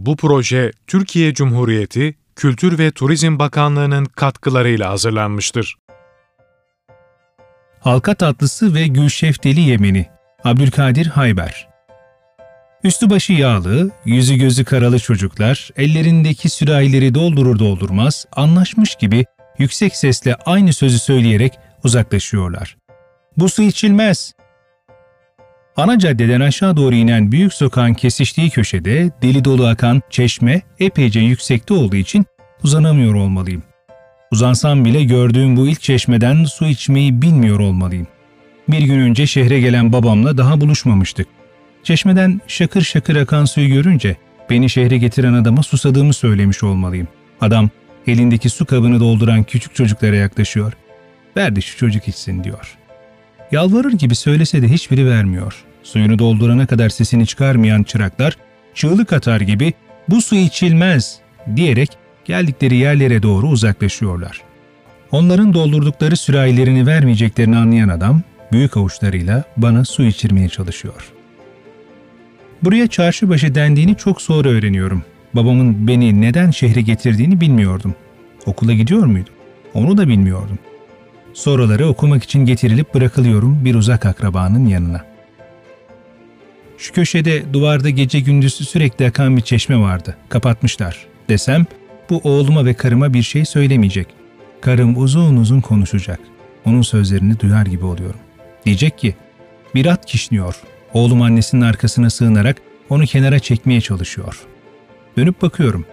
Bu proje Türkiye Cumhuriyeti Kültür ve Turizm Bakanlığı'nın katkılarıyla hazırlanmıştır. Halka tatlısı ve gül şefteli yemeni. Abdülkadir Hayber. Üstü başı yağlı, yüzü gözü karalı çocuklar ellerindeki sürahileri doldurur doldurmaz anlaşmış gibi yüksek sesle aynı sözü söyleyerek uzaklaşıyorlar. Bu su içilmez. Ana caddeden aşağı doğru inen büyük sokağın kesiştiği köşede deli dolu akan çeşme epeyce yüksekte olduğu için uzanamıyor olmalıyım. Uzansam bile gördüğüm bu ilk çeşmeden su içmeyi bilmiyor olmalıyım. Bir gün önce şehre gelen babamla daha buluşmamıştık. Çeşmeden şakır şakır akan suyu görünce beni şehre getiren adama susadığımı söylemiş olmalıyım. Adam elindeki su kabını dolduran küçük çocuklara yaklaşıyor. Ver şu çocuk içsin diyor. Yalvarır gibi söylese de hiçbiri vermiyor. Suyunu doldurana kadar sesini çıkarmayan çıraklar çığlık atar gibi bu su içilmez diyerek geldikleri yerlere doğru uzaklaşıyorlar. Onların doldurdukları sürahilerini vermeyeceklerini anlayan adam büyük avuçlarıyla bana su içirmeye çalışıyor. Buraya çarşıbaşı dendiğini çok sonra öğreniyorum. Babamın beni neden şehre getirdiğini bilmiyordum. Okula gidiyor muydum? Onu da bilmiyordum. Sonraları okumak için getirilip bırakılıyorum bir uzak akrabanın yanına. Şu köşede duvarda gece gündüz sürekli akan bir çeşme vardı. Kapatmışlar. Desem bu oğluma ve karıma bir şey söylemeyecek. Karım uzun uzun konuşacak. Onun sözlerini duyar gibi oluyorum. Diyecek ki, bir at kişniyor. Oğlum annesinin arkasına sığınarak onu kenara çekmeye çalışıyor. Dönüp bakıyorum.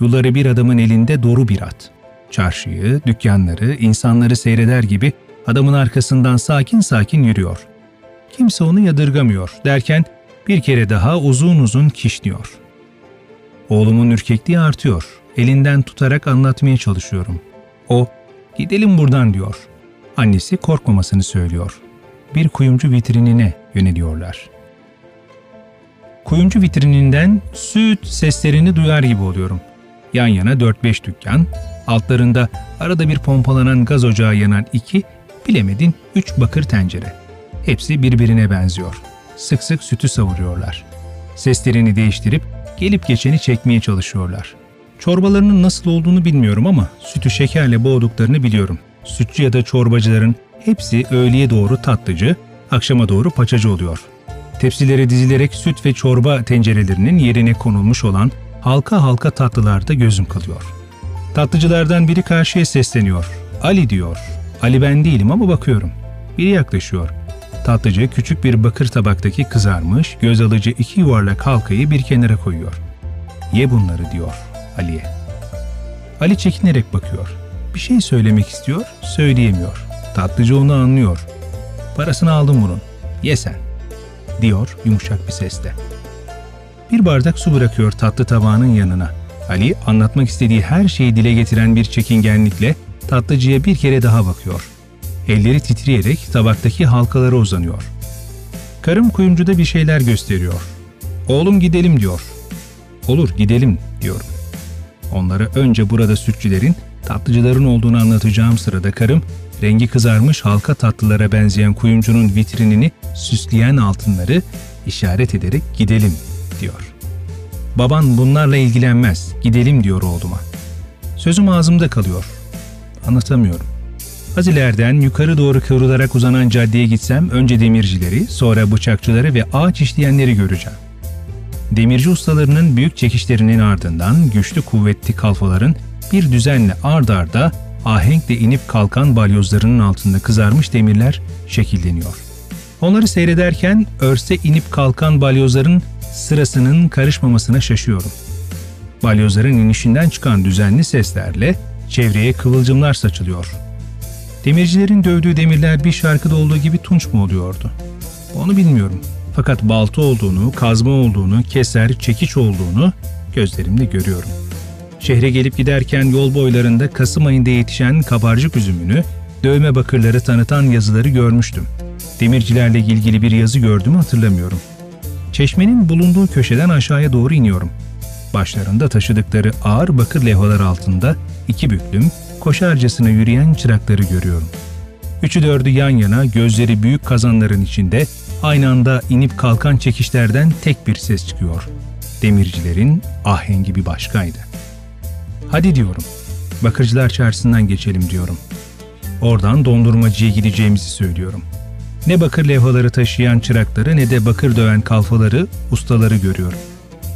Yolları bir adamın elinde doğru bir at. Çarşıyı, dükkanları, insanları seyreder gibi adamın arkasından sakin sakin yürüyor. Kimse onu yadırgamıyor derken bir kere daha uzun uzun kişniyor. Oğlumun ürkekliği artıyor. Elinden tutarak anlatmaya çalışıyorum. O, gidelim buradan diyor. Annesi korkmamasını söylüyor. Bir kuyumcu vitrinine yöneliyorlar. Kuyumcu vitrininden süt seslerini duyar gibi oluyorum. Yan yana 4-5 dükkan, altlarında arada bir pompalanan gaz ocağı yanan iki, bilemedin 3 bakır tencere. Hepsi birbirine benziyor. Sık sık sütü savuruyorlar. Seslerini değiştirip gelip geçeni çekmeye çalışıyorlar. Çorbalarının nasıl olduğunu bilmiyorum ama sütü şekerle boğduklarını biliyorum. Sütçü ya da çorbacıların hepsi öğleye doğru tatlıcı, akşama doğru paçacı oluyor. Tepsilere dizilerek süt ve çorba tencerelerinin yerine konulmuş olan halka halka tatlılarda gözüm kalıyor. Tatlıcılardan biri karşıya sesleniyor. Ali diyor. Ali ben değilim ama bakıyorum. Biri yaklaşıyor. Tatlıcı küçük bir bakır tabaktaki kızarmış, göz alıcı iki yuvarlak halkayı bir kenara koyuyor. Ye bunları diyor Ali'ye. Ali çekinerek bakıyor. Bir şey söylemek istiyor, söyleyemiyor. Tatlıcı onu anlıyor. Parasını aldım bunun. Ye sen diyor yumuşak bir sesle. Bir bardak su bırakıyor tatlı tabağının yanına. Ali anlatmak istediği her şeyi dile getiren bir çekingenlikle tatlıcıya bir kere daha bakıyor. Elleri titreyerek tabaktaki halkalara uzanıyor. Karım kuyumcuda bir şeyler gösteriyor. Oğlum gidelim diyor. Olur gidelim diyorum. Onlara önce burada sütçülerin, tatlıcıların olduğunu anlatacağım sırada karım rengi kızarmış halka tatlılara benzeyen kuyumcunun vitrinini süsleyen altınları işaret ederek gidelim diyor. Baban bunlarla ilgilenmez, gidelim diyor oğluma. Sözüm ağzımda kalıyor. Anlatamıyorum. Az ileriden yukarı doğru kıvrılarak uzanan caddeye gitsem önce demircileri, sonra bıçakçıları ve ağaç işleyenleri göreceğim. Demirci ustalarının büyük çekişlerinin ardından güçlü kuvvetli kalfaların bir düzenle ard arda ahenkle inip kalkan balyozlarının altında kızarmış demirler şekilleniyor. Onları seyrederken örse inip kalkan balyozların sırasının karışmamasına şaşıyorum. Balyozların inişinden çıkan düzenli seslerle çevreye kıvılcımlar saçılıyor. Demircilerin dövdüğü demirler bir şarkıda olduğu gibi tunç mu oluyordu? Onu bilmiyorum. Fakat balta olduğunu, kazma olduğunu, keser, çekiç olduğunu gözlerimle görüyorum.'' Şehre gelip giderken yol boylarında Kasım ayında yetişen kabarcık üzümünü, dövme bakırları tanıtan yazıları görmüştüm. Demircilerle ilgili bir yazı gördüğümü hatırlamıyorum. Çeşmenin bulunduğu köşeden aşağıya doğru iniyorum. Başlarında taşıdıkları ağır bakır levhalar altında iki büklüm, koşarcasına yürüyen çırakları görüyorum. Üçü dördü yan yana, gözleri büyük kazanların içinde, aynı anda inip kalkan çekişlerden tek bir ses çıkıyor. Demircilerin ahengi bir başkaydı. Hadi diyorum. Bakırcılar çarşısından geçelim diyorum. Oradan dondurmacıya gideceğimizi söylüyorum. Ne bakır levhaları taşıyan çırakları ne de bakır döven kalfaları, ustaları görüyorum.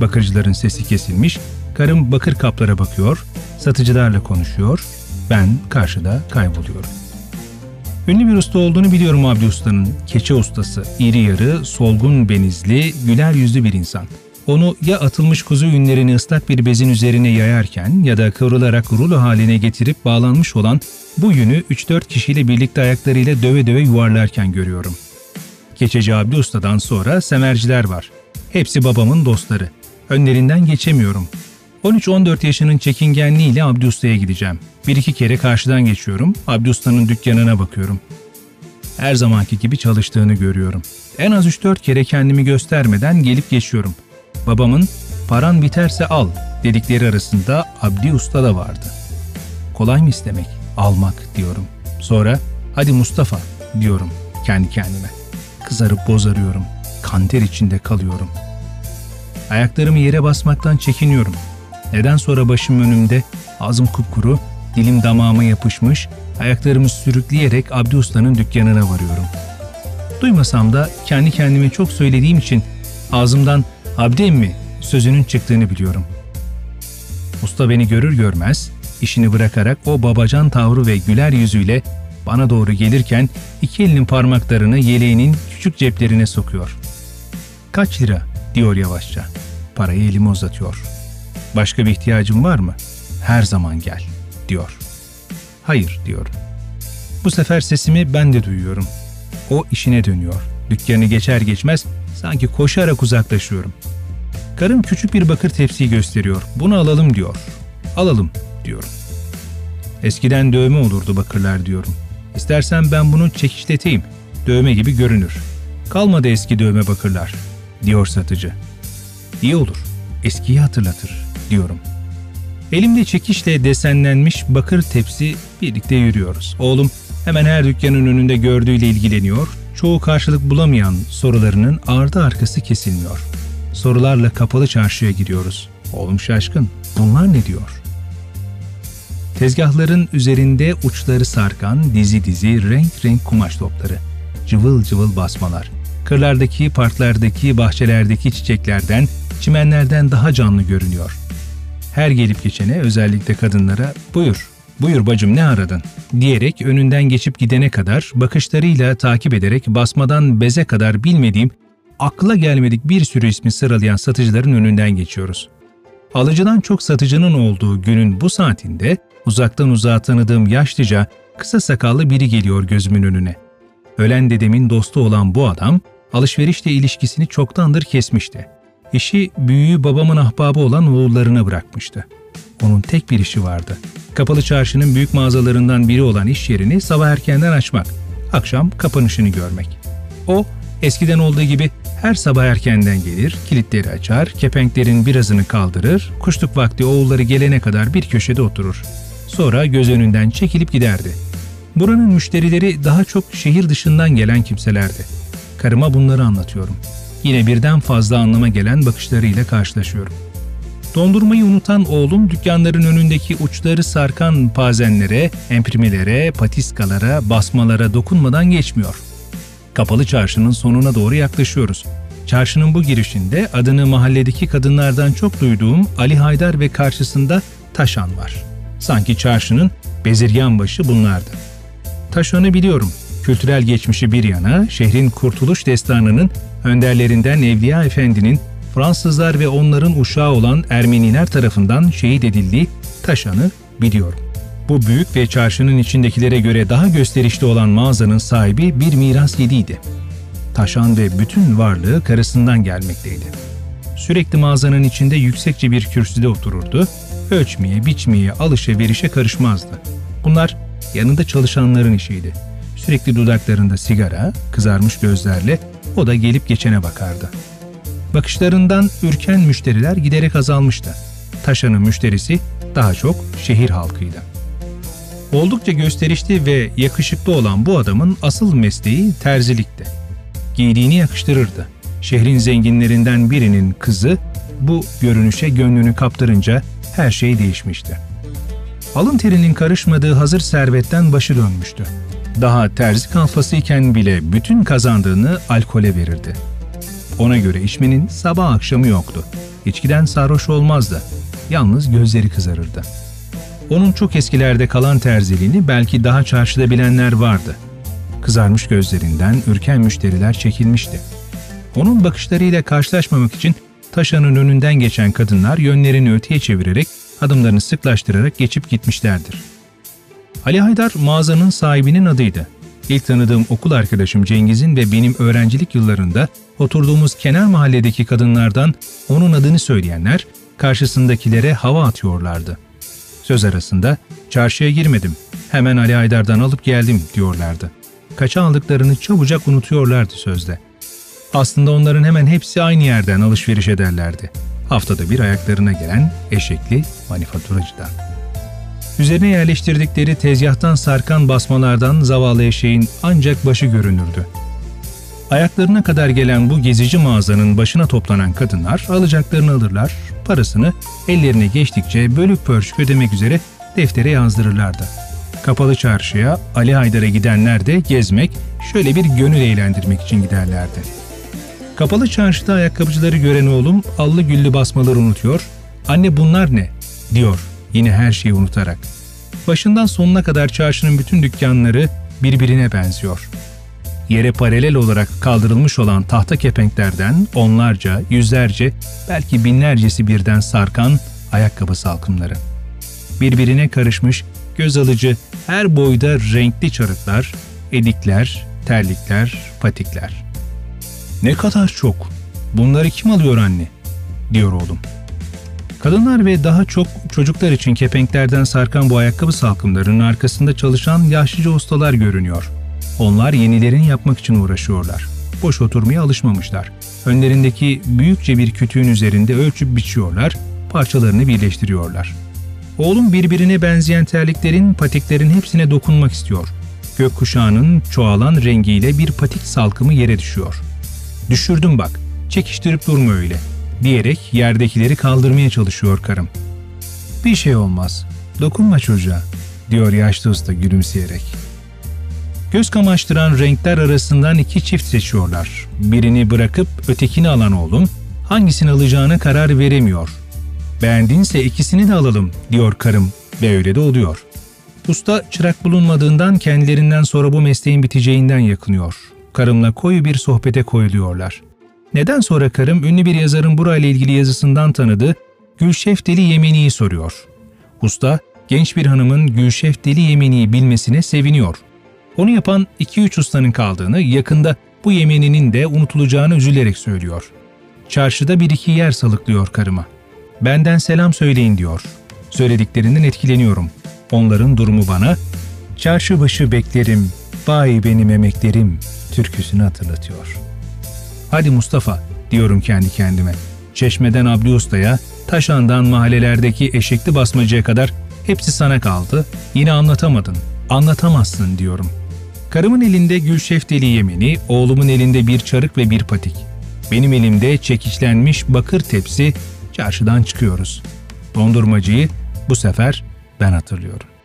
Bakırcıların sesi kesilmiş, karım bakır kaplara bakıyor, satıcılarla konuşuyor, ben karşıda kayboluyorum. Ünlü bir usta olduğunu biliyorum Abdi Usta'nın. Keçe ustası, iri yarı, solgun benizli, güler yüzlü bir insan. Onu ya atılmış kuzu ünlerini ıslak bir bezin üzerine yayarken ya da kıvrılarak rulo haline getirip bağlanmış olan bu yünü 3-4 kişiyle birlikte ayaklarıyla döve döve yuvarlarken görüyorum. Keçeci Abdi Usta'dan sonra semerciler var. Hepsi babamın dostları. Önlerinden geçemiyorum. 13-14 yaşının çekingenliğiyle Abdi Usta'ya gideceğim. Bir iki kere karşıdan geçiyorum, Abdi Usta'nın dükkanına bakıyorum. Her zamanki gibi çalıştığını görüyorum. En az 3-4 kere kendimi göstermeden gelip geçiyorum. Babamın paran biterse al dedikleri arasında Abdi Usta da vardı. Kolay mı istemek? Almak diyorum. Sonra hadi Mustafa diyorum kendi kendime. Kızarıp bozarıyorum. Kanter içinde kalıyorum. Ayaklarımı yere basmaktan çekiniyorum. Neden sonra başım önümde, ağzım kupkuru, dilim damağıma yapışmış, ayaklarımı sürükleyerek Abdi Usta'nın dükkanına varıyorum. Duymasam da kendi kendime çok söylediğim için ağzımdan Abdi emmi sözünün çıktığını biliyorum. Usta beni görür görmez işini bırakarak o babacan tavrı ve güler yüzüyle bana doğru gelirken iki elinin parmaklarını yeleğinin küçük ceplerine sokuyor. Kaç lira diyor yavaşça. Parayı elime uzatıyor. Başka bir ihtiyacın var mı? Her zaman gel diyor. Hayır diyorum. Bu sefer sesimi ben de duyuyorum. O işine dönüyor. Dükkanı geçer geçmez sanki koşarak uzaklaşıyorum. Karım küçük bir bakır tepsiyi gösteriyor. Bunu alalım diyor. Alalım diyorum. Eskiden dövme olurdu bakırlar diyorum. İstersen ben bunu çekişleteyim. Dövme gibi görünür. Kalmadı eski dövme bakırlar diyor satıcı. İyi olur. Eskiyi hatırlatır diyorum. Elimde çekişle desenlenmiş bakır tepsi birlikte yürüyoruz. Oğlum hemen her dükkanın önünde gördüğüyle ilgileniyor. Çoğu karşılık bulamayan sorularının ardı arkası kesilmiyor. Sorularla kapalı çarşıya gidiyoruz. Oğlum şaşkın. Bunlar ne diyor? Tezgahların üzerinde uçları sarkan dizi dizi renk renk kumaş topları. Cıvıl cıvıl basmalar. Kırlardaki, parklardaki, bahçelerdeki çiçeklerden, çimenlerden daha canlı görünüyor. Her gelip geçene özellikle kadınlara buyur, buyur bacım ne aradın diyerek önünden geçip gidene kadar bakışlarıyla takip ederek basmadan beze kadar bilmediğim akla gelmedik bir sürü ismi sıralayan satıcıların önünden geçiyoruz. Alıcıdan çok satıcının olduğu günün bu saatinde uzaktan uzağa tanıdığım yaşlıca kısa sakallı biri geliyor gözümün önüne. Ölen dedemin dostu olan bu adam alışverişle ilişkisini çoktandır kesmişti. İşi büyüğü babamın ahbabı olan oğullarına bırakmıştı. Onun tek bir işi vardı. Kapalı çarşının büyük mağazalarından biri olan iş yerini sabah erkenden açmak, akşam kapanışını görmek. O, eskiden olduğu gibi her sabah erkenden gelir, kilitleri açar, kepenklerin birazını kaldırır, kuşluk vakti oğulları gelene kadar bir köşede oturur. Sonra göz önünden çekilip giderdi. Buranın müşterileri daha çok şehir dışından gelen kimselerdi. Karıma bunları anlatıyorum. Yine birden fazla anlama gelen bakışlarıyla karşılaşıyorum. Dondurmayı unutan oğlum dükkanların önündeki uçları sarkan pazenlere, emprimelere, patiskalara, basmalara dokunmadan geçmiyor. Kapalı çarşının sonuna doğru yaklaşıyoruz. Çarşının bu girişinde adını mahalledeki kadınlardan çok duyduğum Ali Haydar ve karşısında Taşan var. Sanki çarşının bezirgan başı bunlardı. Taşan'ı biliyorum. Kültürel geçmişi bir yana, şehrin kurtuluş destanının önderlerinden Evliya Efendi'nin Fransızlar ve onların uşağı olan Ermeniler tarafından şehit edildiği Taşan'ı biliyorum. Bu büyük ve çarşının içindekilere göre daha gösterişli olan mağazanın sahibi bir miras yediydi. Taşan ve bütün varlığı karısından gelmekteydi. Sürekli mağazanın içinde yüksekçe bir kürsüde otururdu, ölçmeye, biçmeye, alışa verişe karışmazdı. Bunlar yanında çalışanların işiydi. Sürekli dudaklarında sigara, kızarmış gözlerle o da gelip geçene bakardı. Bakışlarından ürken müşteriler giderek azalmıştı. Taşan'ın müşterisi daha çok şehir halkıydı. Oldukça gösterişli ve yakışıklı olan bu adamın asıl mesleği terzilikti. giydiğini yakıştırırdı. Şehrin zenginlerinden birinin kızı bu görünüşe gönlünü kaptırınca her şey değişmişti. Alın terinin karışmadığı hazır servetten başı dönmüştü. Daha terzi kalfası iken bile bütün kazandığını alkole verirdi. Ona göre içmenin sabah akşamı yoktu. İçkiden sarhoş olmazdı. Yalnız gözleri kızarırdı. Onun çok eskilerde kalan terziliğini belki daha çarşıda bilenler vardı. Kızarmış gözlerinden ürken müşteriler çekilmişti. Onun bakışlarıyla karşılaşmamak için taşanın önünden geçen kadınlar yönlerini öteye çevirerek adımlarını sıklaştırarak geçip gitmişlerdir. Ali Haydar mağazanın sahibinin adıydı. İlk tanıdığım okul arkadaşım Cengiz'in ve benim öğrencilik yıllarında oturduğumuz kenar mahalledeki kadınlardan onun adını söyleyenler karşısındakilere hava atıyorlardı. Söz arasında çarşıya girmedim, hemen Ali Haydar'dan alıp geldim diyorlardı. Kaça aldıklarını çabucak unutuyorlardı sözde. Aslında onların hemen hepsi aynı yerden alışveriş ederlerdi. Haftada bir ayaklarına gelen eşekli manifaturacıdan. Üzerine yerleştirdikleri tezgahtan sarkan basmalardan zavallı eşeğin ancak başı görünürdü. Ayaklarına kadar gelen bu gezici mağazanın başına toplanan kadınlar alacaklarını alırlar, parasını ellerine geçtikçe bölük pörçük ödemek üzere deftere yazdırırlardı. Kapalı çarşıya Ali Haydar'a gidenler de gezmek, şöyle bir gönül eğlendirmek için giderlerdi. Kapalı çarşıda ayakkabıcıları gören oğlum allı güllü basmaları unutuyor. Anne bunlar ne? diyor yine her şeyi unutarak. Başından sonuna kadar çarşının bütün dükkanları birbirine benziyor. Yere paralel olarak kaldırılmış olan tahta kepenklerden onlarca, yüzlerce, belki binlercesi birden sarkan ayakkabı salkımları. Birbirine karışmış, göz alıcı her boyda renkli çarıklar, edikler, terlikler, patikler. Ne kadar çok. Bunları kim alıyor anne? diyor oğlum. Kadınlar ve daha çok çocuklar için kepenklerden sarkan bu ayakkabı salkımlarının arkasında çalışan yaşlıca ustalar görünüyor. Onlar yenilerini yapmak için uğraşıyorlar. Boş oturmaya alışmamışlar. Önlerindeki büyükçe bir kütüğün üzerinde ölçüp biçiyorlar, parçalarını birleştiriyorlar. Oğlum birbirine benzeyen terliklerin, patiklerin hepsine dokunmak istiyor. Gökkuşağının çoğalan rengiyle bir patik salkımı yere düşüyor. Düşürdüm bak, çekiştirip durma öyle, diyerek yerdekileri kaldırmaya çalışıyor karım. Bir şey olmaz, dokunma çocuğa, diyor yaşlı usta gülümseyerek. Göz kamaştıran renkler arasından iki çift seçiyorlar. Birini bırakıp ötekini alan oğlum, hangisini alacağına karar veremiyor. Beğendinse ikisini de alalım, diyor karım ve öyle de oluyor. Usta çırak bulunmadığından kendilerinden sonra bu mesleğin biteceğinden yakınıyor. Karımla koyu bir sohbete koyuluyorlar. Neden sonra karım ünlü bir yazarın burayla ilgili yazısından tanıdığı Gülşef Deli Yemeni'yi soruyor. Usta, genç bir hanımın Gülşef Deli Yemeni'yi bilmesine seviniyor. Onu yapan 2-3 ustanın kaldığını, yakında bu Yemeni'nin de unutulacağını üzülerek söylüyor. Çarşıda bir iki yer salıklıyor karıma. Benden selam söyleyin diyor. Söylediklerinden etkileniyorum. Onların durumu bana, çarşı başı beklerim, vay benim emeklerim türküsünü hatırlatıyor. Hadi Mustafa diyorum kendi kendime. Çeşmeden Abdi Usta'ya, Taşan'dan mahallelerdeki eşekli basmacıya kadar hepsi sana kaldı. Yine anlatamadın, anlatamazsın diyorum. Karımın elinde gül şefteli yemini, oğlumun elinde bir çarık ve bir patik. Benim elimde çekiçlenmiş bakır tepsi, çarşıdan çıkıyoruz. Dondurmacıyı bu sefer ben hatırlıyorum.